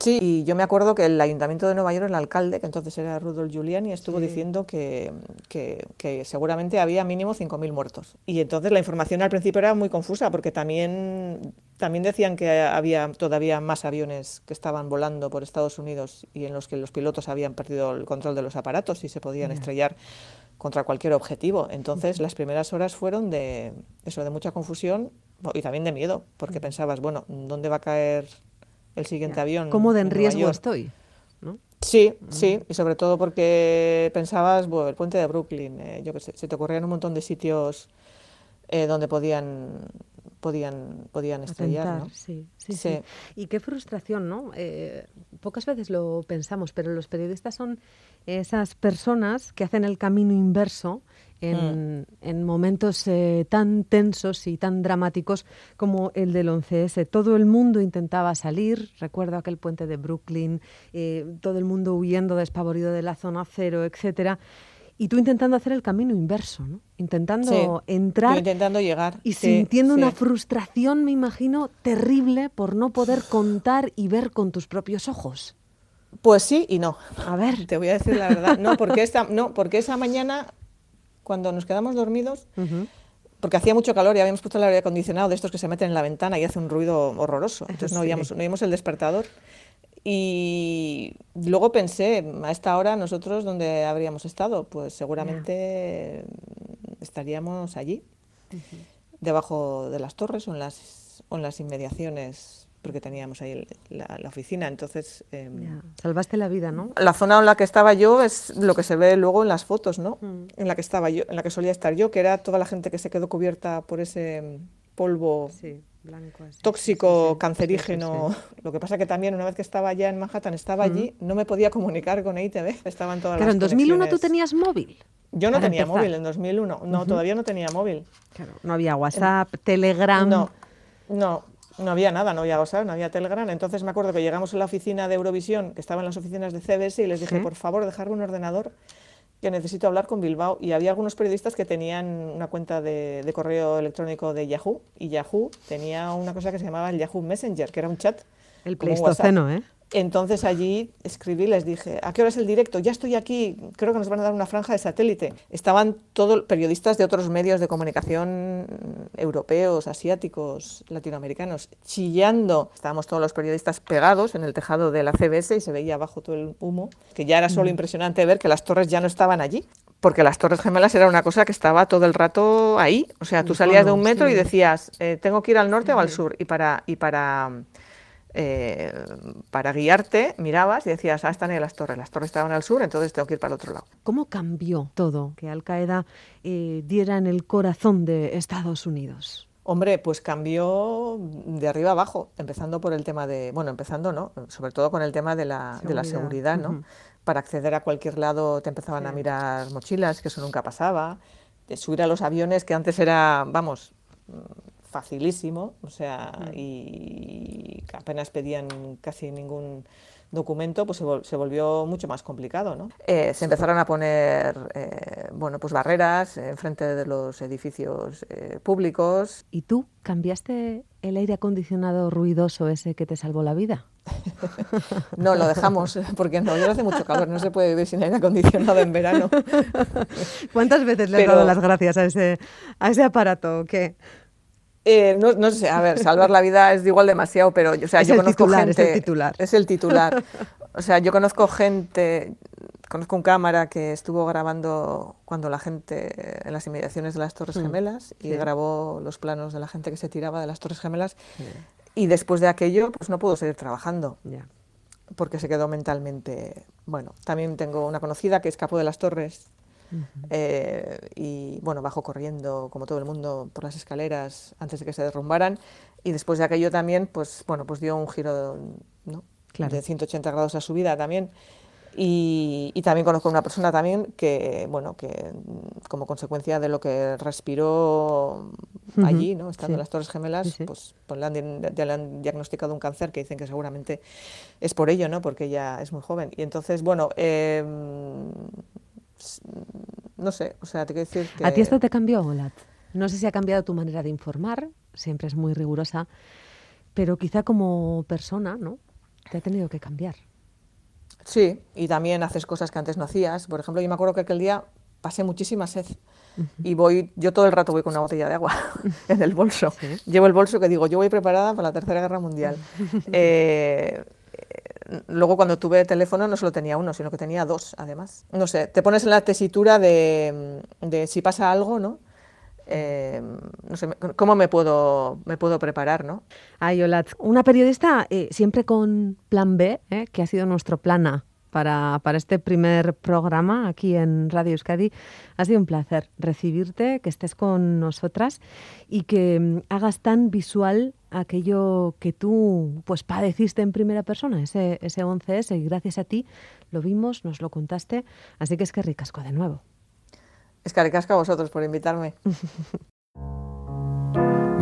Sí, y yo me acuerdo que el Ayuntamiento de Nueva York, el alcalde, que entonces era Rudolf Giuliani, estuvo
Sí.
diciendo que, que- que seguramente había mínimo 5.000 muertos. Y entonces la información al principio era muy confusa, porque también, también decían que había todavía más aviones que estaban volando por Estados Unidos y en los que los pilotos habían perdido el control de los aparatos y se podían estrellar contra cualquier objetivo. Entonces las primeras horas fueron de eso, de mucha confusión y también de miedo, porque pensabas, bueno, ¿dónde va a caer el siguiente avión?
¿Cómo de en riesgo
York?
estoy? ¿no?
Sí, sí, y sobre todo porque pensabas, bueno, el puente de Brooklyn, eh, yo qué sé, se te ocurrían un montón de sitios eh, donde podían, podían, podían estrellar,
Atentar,
¿no?
sí, sí,
Sí.
sí. Y qué frustración, ¿no? Eh, pocas veces lo pensamos, pero los periodistas son esas personas que hacen el camino inverso en, en momentos eh, tan tensos y tan dramáticos como el del 11S. Todo el mundo intentaba salir, recuerdo aquel puente de Brooklyn, eh, todo el mundo huyendo despavorido de la zona cero, etcétera. Y tú intentando hacer el camino inverso, ¿no? Intentando
Sí,
entrar
intentando llegar.
y
sí,
sintiendo una
sí.
frustración, me imagino, terrible por no poder contar y ver con tus propios ojos.
Pues sí y no.
A ver. [LAUGHS]
Te voy a decir la verdad. No, porque esta, no, porque esa mañana, cuando nos quedamos dormidos, porque hacía mucho calor y habíamos puesto el aire acondicionado de estos que se meten en la ventana y hace un ruido horroroso. Entonces no [LAUGHS]
Sí.
oíamos, no oímos el despertador. Y luego pensé, a esta hora nosotros, ¿dónde habríamos estado? Pues seguramente estaríamos allí, debajo de las torres o en las, o en las inmediaciones porque teníamos ahí el- la, la oficina. Entonces, em,
Salvaste la vida, ¿no?
la zona en la que estaba yo es lo que se ve luego en las fotos, ¿no? En la que estaba yo, en la que solía estar yo, que era toda la gente que se quedó cubierta por ese mm, polvo
blanco así.
tóxico, cancerígeno. Lo que pasa que también una vez que estaba ya en Manhattan, estaba allí, no me podía comunicar con EITV, estaban todas
Claro,
las
en 2001 tú tenías móvil.
Yo no tenía
empezar.
móvil en 2001, no,
Ujú.
todavía no tenía móvil.
Claro, no había WhatsApp, Telegram.
No, no, no había nada, no había WhatsApp, no había Telegram. Entonces me acuerdo que llegamos a la oficina de Eurovisión, que estaba en las oficinas de CBS, y les dije,
Sí.
por favor, dejarme un ordenador que necesito hablar con Bilbao. Y había algunos periodistas que tenían una cuenta de, de correo electrónico de Yahoo, y Yahoo tenía una cosa que se llamaba el Yahoo Messenger, que era un chat.
El. Pleistoceno, ¿eh?
Entonces allí escribí, les dije, ¿a qué hora es el directo? Ya estoy aquí, creo que nos van a dar una franja de satélite. Estaban todos periodistas de otros medios de comunicación europeos, asiáticos, latinoamericanos, chillando. Estábamos todos los periodistas pegados en el tejado de la CBS y se veía abajo todo el humo, que ya era solo
Mm.
impresionante ver que las torres ya no estaban allí. Porque las Torres Gemelas era una cosa que estaba todo el rato ahí. O sea, tú salías de un metro y decías, eh, tengo que ir al norte o al sur. Y para, y para eh, para guiarte, mirabas y decías, ah, están ahí las torres, las torres estaban al sur, entonces tengo que ir para el otro lado.
¿Cómo cambió todo que Al Qaeda eh, diera en el corazón de Estados Unidos?
Hombre, pues cambió de arriba abajo, empezando por el tema de, bueno, empezando, ¿no? Sobre todo con el tema de la, de la
Seguridad,
seguridad, ¿no? Para acceder a cualquier lado te empezaban a mirar mochilas, que eso nunca pasaba, de subir a los aviones, que antes era, vamos, facilísimo, o sea, y apenas pedían casi ningún documento, pues se, vol- se volvió mucho más complicado, ¿no? Eh, se empezaron a poner, eh, bueno, pues barreras enfrente de los edificios eh, públicos,
¿Y tú cambiaste el aire acondicionado ruidoso ese que te salvó la vida? [LAUGHS]
No, lo dejamos, porque en Nueva York hace mucho calor, no se puede vivir sin aire acondicionado en verano. [LAUGHS]
¿Cuántas veces le has
Pero-
dado las gracias a ese, a ese aparato? o ¿Qué?
Eh, no, no sé, a ver, salvar la vida es igual demasiado, pero yo- o sea,
Es
yo conozco
titular, es
gente.
el titular.
Es el titular. [LAUGHS] O sea, yo conozco gente, conozco un cámara que estuvo grabando cuando la gente en las inmediaciones de las Torres
Mm,
Gemelas y
sí.
grabó los planos de la gente que se tiraba de las Torres Gemelas. Y después de aquello, pues no pudo seguir trabajando.
Ya.
Porque se quedó mentalmente. Bueno, también tengo una conocida que escapó de las torres eh, y bueno, bajó corriendo como todo el mundo por las escaleras antes de que se derrumbaran y después de aquello también pues bueno, pues dio un giro ¿no?
Claro.
de 180 grados a su vida también. Y, y también conozco una persona también que, bueno, que mm, como consecuencia de lo que respiró allí, ¿no? estando
sí.
en las Torres Gemelas,
Sí, sí.
pues, pues le, han, le han diagnosticado un cáncer que dicen que seguramente es por ello, ¿no? Porque ella es muy joven. Y entonces, bueno, eh, no sé, o sea, te quiero decir que...
¿A ti esto te cambió, Olat? No sé si ha cambiado tu manera de informar, siempre es muy rigurosa, pero quizá como persona, ¿no? Te ha tenido que cambiar.
Sí, y también haces cosas que antes no hacías. Por ejemplo, yo me acuerdo que aquel día pasé muchísima sed y voy, yo todo el rato voy con una botella de agua [LAUGHS] [LAUGHS] en el bolso. Llevo el bolso que digo, yo voy preparada para la Tercera Guerra Mundial. Eh, eh, luego cuando tuve teléfono no solo tenía uno, sino que tenía dos, además. No sé, te pones en la tesitura de, si pasa algo, ¿no? Eh, no sé, ¿cómo me puedo, me puedo preparar, no?
Ay, Olat, una periodista eh, siempre con plan B, ¿eh? que ha sido nuestro plan A para, para este primer programa aquí en Radio Euskadi. Ha sido un placer recibirte, que estés con nosotras y que mm, hagas tan visual aquello que tú pues padeciste en primera persona, ese, ese 11S, y gracias a ti lo vimos, nos lo contaste, así que es que ricasco de nuevo.
Es que a vosotros por invitarme. [LAUGHS]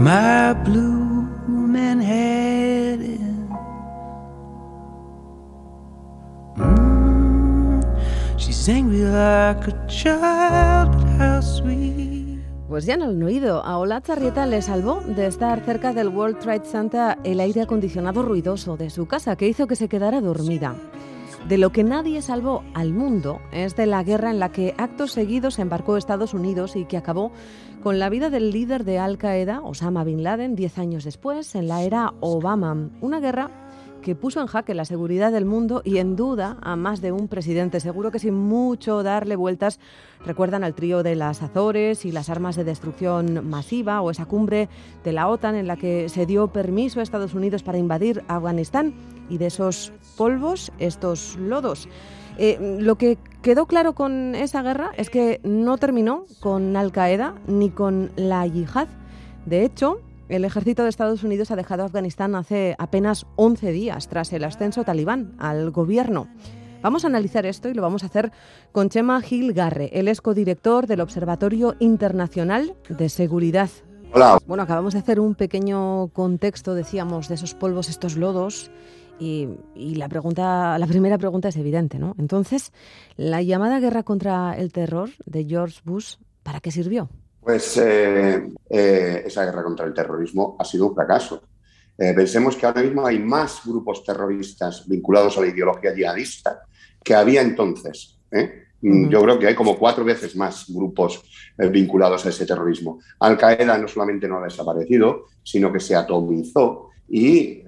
My blue Manhattan. Mm, she's angry like a child, but how sweet.
Pues ya no lo han oído. A Olat Zarrieta le salvó de estar cerca del World Trade Center el aire acondicionado ruidoso de su casa, que hizo que se quedara dormida. De lo que nadie salvó al mundo es de la guerra en la que actos seguidos embarcó Estados Unidos y que acabó con la vida del líder de Al Qaeda, Osama Bin Laden, diez años después, en la era Obama. Una guerra que puso en jaque la seguridad del mundo y en duda a más de un presidente. Seguro que sin mucho darle vueltas recuerdan al trío de las Azores y las armas de destrucción masiva o esa cumbre de la OTAN en la que se dio permiso a Estados Unidos para invadir Afganistán y de esos polvos, estos lodos. Eh, lo que quedó claro con esa guerra es que no terminó con Al Qaeda ni con la yihad. De hecho, el ejército de Estados Unidos ha dejado Afganistán hace apenas 11 días tras el ascenso talibán al gobierno. Vamos a analizar esto y lo vamos a hacer con Chema Gil Garre. Él es codirector del Observatorio Internacional de Seguridad.
Hola.
Bueno, acabamos de hacer un pequeño contexto, decíamos, de esos polvos, estos lodos. Y, y, la pregunta, la primera pregunta es evidente, ¿no? Entonces, la llamada guerra contra el terror de George Bush, ¿para qué sirvió?
Pues eh, eh, esa guerra contra el terrorismo ha sido un fracaso. Eh, pensemos que ahora mismo hay más grupos terroristas vinculados a la ideología yihadista que había entonces. Mm, yo creo que hay como cuatro veces más grupos vinculados a ese terrorismo. Al Qaeda no solamente no ha desaparecido, sino que se atomizó y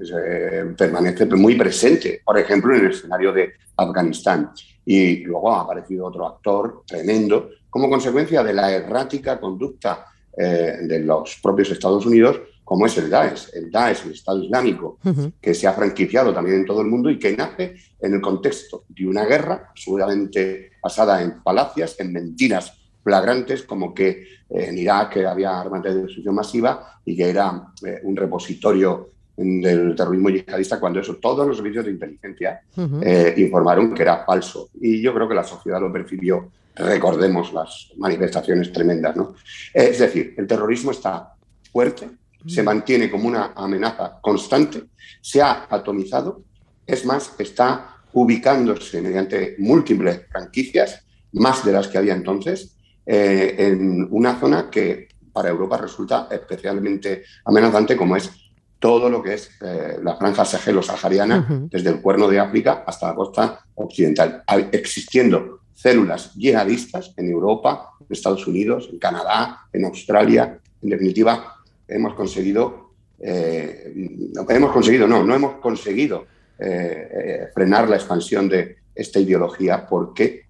permanece muy presente, por ejemplo, en el escenario de Afganistán. Y luego ha aparecido otro actor tremendo como consecuencia de la errática conducta eh, de los propios Estados Unidos, como es el Daesh, el Daesh, el Estado Islámico, que se ha franquiciado también en todo el mundo y que nace en el contexto de una guerra seguramente basada en falacias, en mentiras flagrantes, como que eh, en Irak había armas de destrucción masiva y que era eh, un repositorio del terrorismo yihadista, cuando eso todos los servicios de inteligencia informaron que era falso. Y yo creo que la sociedad lo percibió recordemos las manifestaciones tremendas. ¿no? Es decir, el terrorismo está fuerte, se mantiene como una amenaza constante, se ha atomizado, es más, está ubicándose mediante múltiples franquicias, más de las que había entonces, eh, en una zona que para Europa resulta especialmente amenazante, como es todo lo que es eh, la franja sahelo-sahariana, desde el cuerno de África hasta la costa occidental, existiendo células yihadistas en Europa, en Estados Unidos, en Canadá, en Australia. En definitiva, hemos conseguido, eh, no hemos conseguido, no, no hemos conseguido eh, eh, frenar la expansión de esta ideología. ¿Por qué?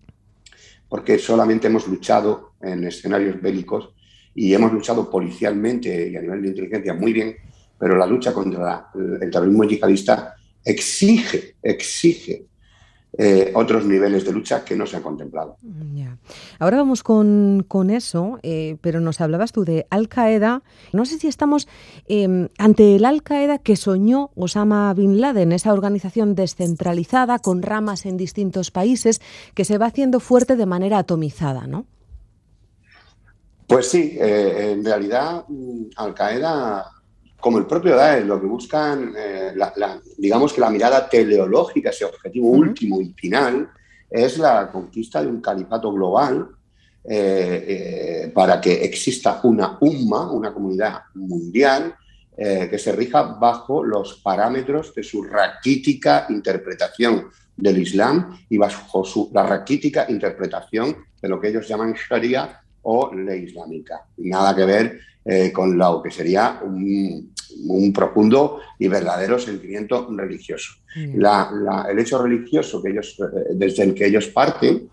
Porque solamente hemos luchado en escenarios bélicos y hemos luchado policialmente y a nivel de inteligencia muy bien, pero la lucha contra el terrorismo yihadista exige, exige eh, otros niveles de lucha que no se han contemplado.
Ahora vamos con, eso, eh, pero nos hablabas tú de Al Qaeda. No sé si estamos em, ante el Al Qaeda que soñó Osama Bin Laden, esa organización descentralizada con ramas en distintos países que se va haciendo fuerte de manera atomizada, ¿no?
Pues sí, eh, en realidad mm, Al Qaeda como el propio Daesh, lo que buscan, eh, digamos que la mirada teleológica, ese objetivo último y final, es la conquista de un califato global eh, eh, para que exista una umma, una comunidad mundial, que se rija bajo los parámetros de su raquítica interpretación del Islam y bajo su, la raquítica interpretación de lo que ellos llaman Sharia o ley islámica. Nada que ver con lo que sería un, un profundo y verdadero sentimiento religioso. el hecho religioso que ellos, eh, desde el que ellos parten,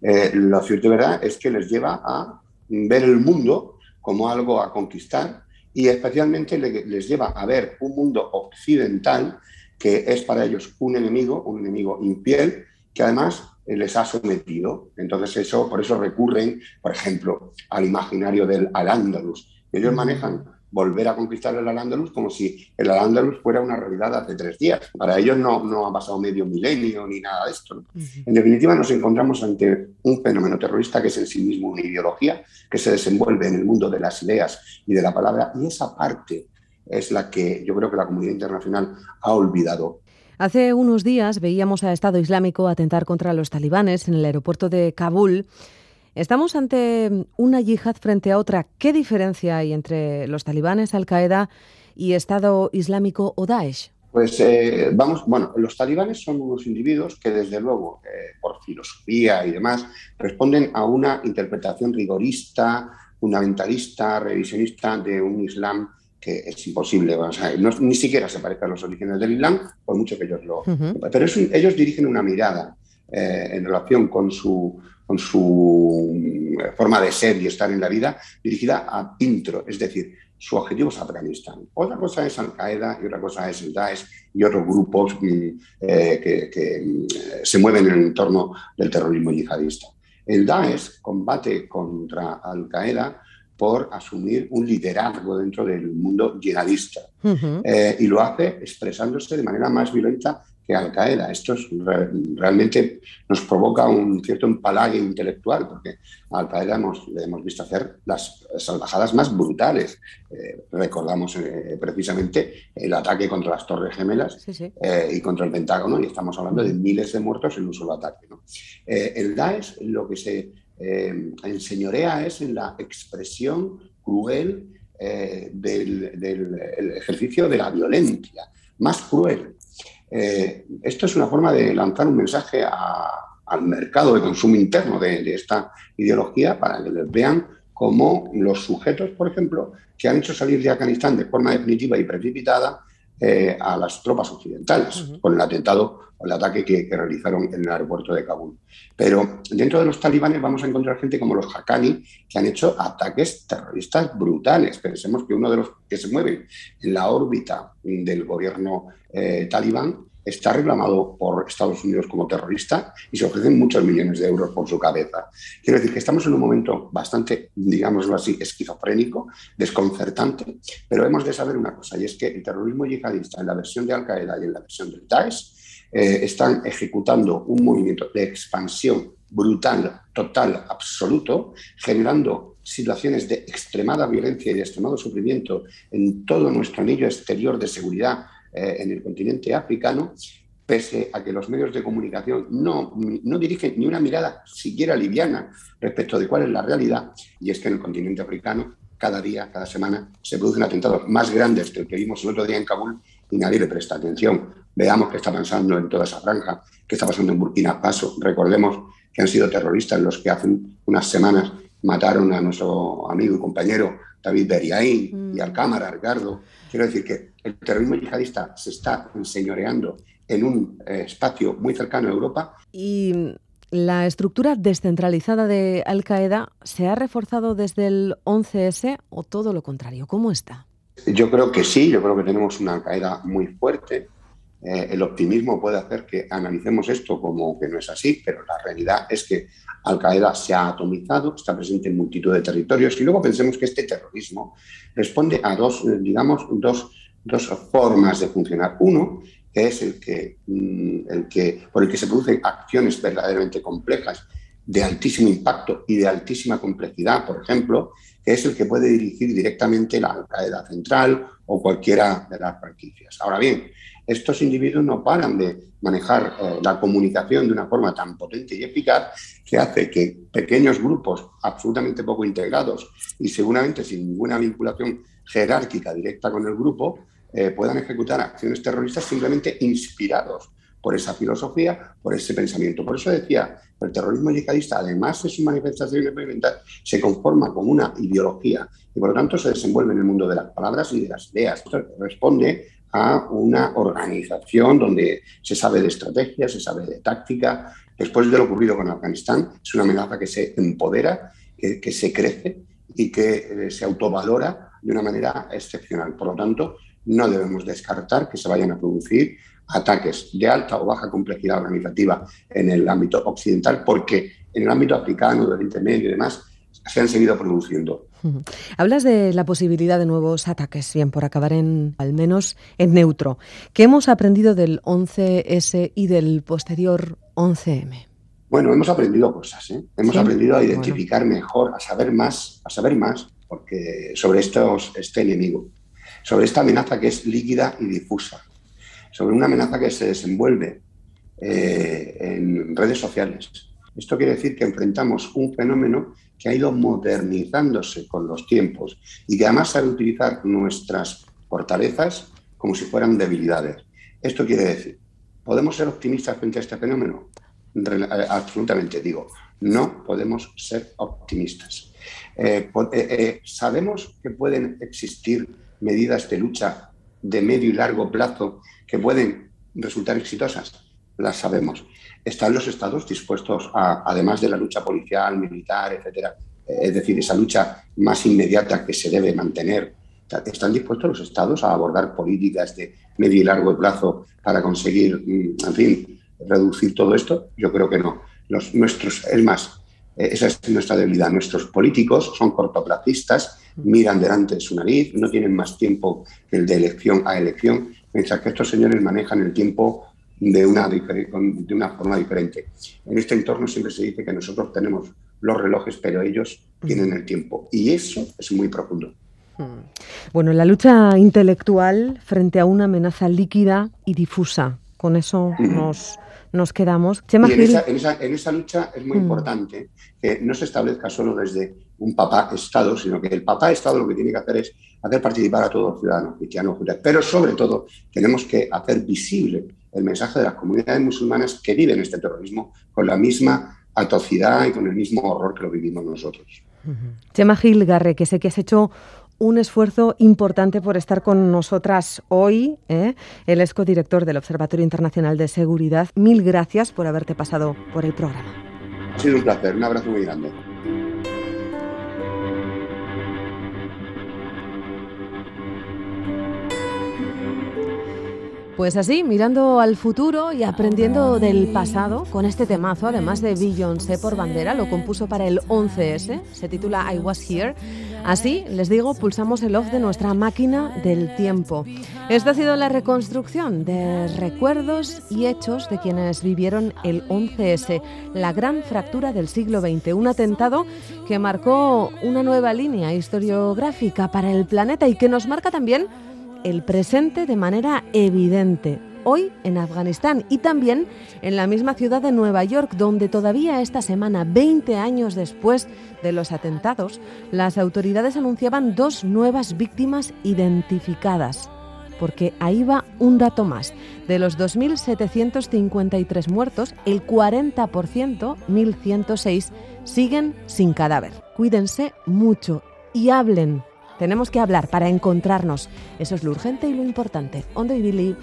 eh, lo cierto y verdad es que les lleva a ver el mundo como algo a conquistar y especialmente les lleva a ver un mundo occidental que es para ellos un enemigo, un enemigo infiel, que además eh, les ha sometido. Entonces eso, por eso recurren, por ejemplo, al imaginario del Al-Ándalus. Ellos manejan volver a conquistar el Al-Ándalus como si el Al-Ándalus fuera una realidad hace tres días. Para ellos no, no ha pasado medio milenio ni nada de esto. En definitiva, nos encontramos ante un fenómeno terrorista que es en sí mismo una ideología que se desenvuelve en el mundo de las ideas y de la palabra, y esa parte es la que yo creo que la comunidad internacional ha olvidado.
Hace unos días veíamos a Estado Islámico atentar contra los talibanes en el aeropuerto de Kabul. Estamos ante una yihad frente a otra. ¿Qué diferencia hay entre los talibanes, Al-Qaeda y Estado Islámico o Daesh?
Pues eh, vamos, bueno, los talibanes son unos individuos que desde luego, eh, por filosofía y demás, responden a una interpretación rigorista, fundamentalista, revisionista de un Islam que es imposible, o sea, no- ni siquiera se parece a los orígenes del Islam, por mucho que ellos lo...
Ujú.
Pero es un- ellos dirigen una mirada eh, en relación con su, con su mm, forma de ser y estar en la vida dirigida a intro, es decir, su objetivo es Afganistán. Otra cosa es Al-Qaeda y otra cosa es el Daesh y otros grupos mm, eh, que, que, mm, se mueven en el entorno del terrorismo yihadista. El Daesh combate contra Al-Qaeda por asumir un liderazgo dentro del mundo yihadista
Ujú.
eh, y lo hace expresándose de manera más violenta que Al Qaeda. Esto es re- realmente nos provoca un cierto empalague intelectual, porque a Al Qaeda hemos, le hemos visto hacer las salvajadas más brutales. Eh, recordamos eh, precisamente el ataque contra las Torres Gemelas
Sí, sí.
eh, y contra el Pentágono, y estamos hablando de miles de muertos en un solo ataque. ¿no? Eh, el Daesh lo que se eh, enseñorea es en la expresión cruel eh, del, del- el ejercicio de la violencia, más cruel. Eh, esto es una forma de lanzar un mensaje al mercado de consumo interno de, de esta ideología para que les vean como los sujetos, por ejemplo, que han hecho salir de Afganistán de forma definitiva y precipitada eh, a las tropas occidentales, con el atentado o el ataque que, que realizaron en el aeropuerto de Kabul. Pero dentro de los talibanes vamos a encontrar gente como los Haqqani, que han hecho ataques terroristas brutales. Pensemos que uno de los que se mueven en la órbita del gobierno eh, talibán está reclamado por Estados Unidos como terrorista y se ofrecen muchos millones de euros por su cabeza. Quiero decir que estamos en un momento bastante, digámoslo así, esquizofrénico, desconcertante, pero hemos de saber una cosa, y es que el terrorismo yihadista en la versión de Al-Qaeda y en la versión del Daesh eh, están ejecutando un movimiento de expansión brutal, total, absoluto, generando situaciones de extremada violencia y de extremado sufrimiento en todo nuestro anillo exterior de seguridad eh, en el continente africano, pese a que los medios de comunicación no, no dirigen ni una mirada siquiera liviana respecto de cuál es la realidad, y es que en el continente africano cada día, cada semana, se producen atentados más grandes que el que vimos el otro día en Kabul y nadie le presta atención. Veamos qué está pasando en toda esa franja, qué está pasando en Burkina Faso. Recordemos que han sido terroristas los que hace unas semanas mataron a nuestro amigo y compañero David Beriaín y al cámara Ricardo. Quiero decir que el terrorismo yihadista se está enseñoreando en un eh, espacio muy cercano a Europa
Y la estructura descentralizada de Al Qaeda se ha reforzado desde el 11S o todo lo contrario. ¿Cómo está?
Yo creo que sí, yo creo que tenemos una caída muy fuerte. Eh, el optimismo puede hacer que analicemos esto como que no es así, pero la realidad es que Al Qaeda se ha atomizado, está presente en multitud de territorios y luego pensemos que este terrorismo responde a dos, eh, digamos, dos, dos formas de funcionar. Uno, que es el que, mm, el que, por el que se producen acciones verdaderamente complejas de altísimo impacto y de altísima complejidad, por ejemplo, que es el que puede dirigir directamente la Al-Qaeda central o cualquiera de las franquicias. Ahora bien, estos individuos no paran de manejar eh, la comunicación de una forma tan potente y eficaz que hace que pequeños grupos absolutamente poco integrados y seguramente sin ninguna vinculación jerárquica directa con el grupo eh, puedan ejecutar acciones terroristas simplemente inspirados por esa filosofía, por ese pensamiento. Por eso decía, el terrorismo yihadista, además de su manifestación experimental, se conforma con una ideología y por lo tanto se desenvuelve en el mundo de las palabras y de las ideas. Esto responde a una organización donde se sabe de estrategia, se sabe de táctica. Después de lo ocurrido con Afganistán, es una amenaza que se empodera, que, se crece y que eh, se autovalora de una manera excepcional. Por lo tanto, no debemos descartar que se vayan a producir ataques de alta o baja complejidad organizativa en el ámbito occidental, porque en el ámbito africano, del Oriente Medio y demás, se han seguido produciendo.
Hablas de la posibilidad de nuevos ataques, bien, por acabar en, al menos en neutro. ¿Qué hemos aprendido del 11S y del posterior 11M?
Bueno, hemos aprendido cosas, ¿eh? hemos ¿Sí? aprendido a identificar bueno. mejor, a saber más, a saber más, porque sobre estos, este enemigo, sobre esta amenaza que es líquida y difusa, sobre una amenaza que se desenvuelve eh, en redes sociales. Esto quiere decir que enfrentamos un fenómeno que ha ido modernizándose con los tiempos y que además sabe utilizar nuestras fortalezas como si fueran debilidades. Esto quiere decir, ¿podemos ser optimistas frente a este fenómeno? Absolutamente digo, no podemos ser optimistas. Eh, eh, sabemos que pueden existir medidas de lucha de medio y largo plazo que pueden resultar exitosas? Las sabemos. ¿Están los estados dispuestos, a, además de la lucha policial, militar, etcétera, es decir, esa lucha más inmediata que se debe mantener, ¿están dispuestos los estados a abordar políticas de medio y largo plazo para conseguir, mm, en fin, reducir todo esto? Yo creo que no. Los, nuestros, es más, eh, esa es nuestra debilidad. Nuestros políticos son cortoplacistas, miran delante de su nariz, no tienen más tiempo que el de elección a elección, mientras que estos señores manejan el tiempo de una, de una forma diferente. En este entorno siempre se dice que nosotros tenemos los relojes, pero ellos tienen el tiempo. Y eso es muy profundo.
Hmm. Bueno, la lucha intelectual frente a una amenaza líquida y difusa. Con eso nos, nos quedamos.
en, esa, en, esa, lucha es muy hmm. importante que no se establezca solo desde un papá Estado, sino que el papá Estado lo que tiene que hacer es hacer participar a todos los ciudadanos cristianos, pero sobre todo tenemos que hacer visible el mensaje de las comunidades musulmanas que viven este terrorismo con la misma atrocidad y con el mismo horror que lo vivimos nosotros.
Chema Gil Garre, que sé que has hecho un esfuerzo importante por estar con nosotras hoy, ¿eh? el el director del Observatorio Internacional de Seguridad. Mil gracias por haberte pasado por el programa.
Ha sido un placer, un abrazo muy grande.
Pues así, mirando al futuro y aprendiendo del pasado, con este temazo, además de Beyoncé por bandera, lo compuso para el 11S, se titula I Was Here. Así, les digo, pulsamos el off de nuestra máquina del tiempo. Esta ha sido la reconstrucción de recuerdos y hechos de quienes vivieron el 11S, la gran fractura del siglo XX, un atentado que marcó una nueva línea historiográfica para el planeta y que nos marca también el presente de manera evidente hoy en Afganistán y también en la misma ciudad de Nueva York, donde todavía esta semana, 20 años después de los atentados, las autoridades anunciaban dos nuevas víctimas identificadas. Porque ahí va un dato más. De los 2.753 muertos, el 40%, 1.106, siguen sin cadáver. Cuídense mucho y hablen tenemos que hablar para encontrarnos. Eso es lo urgente y lo importante. On believe.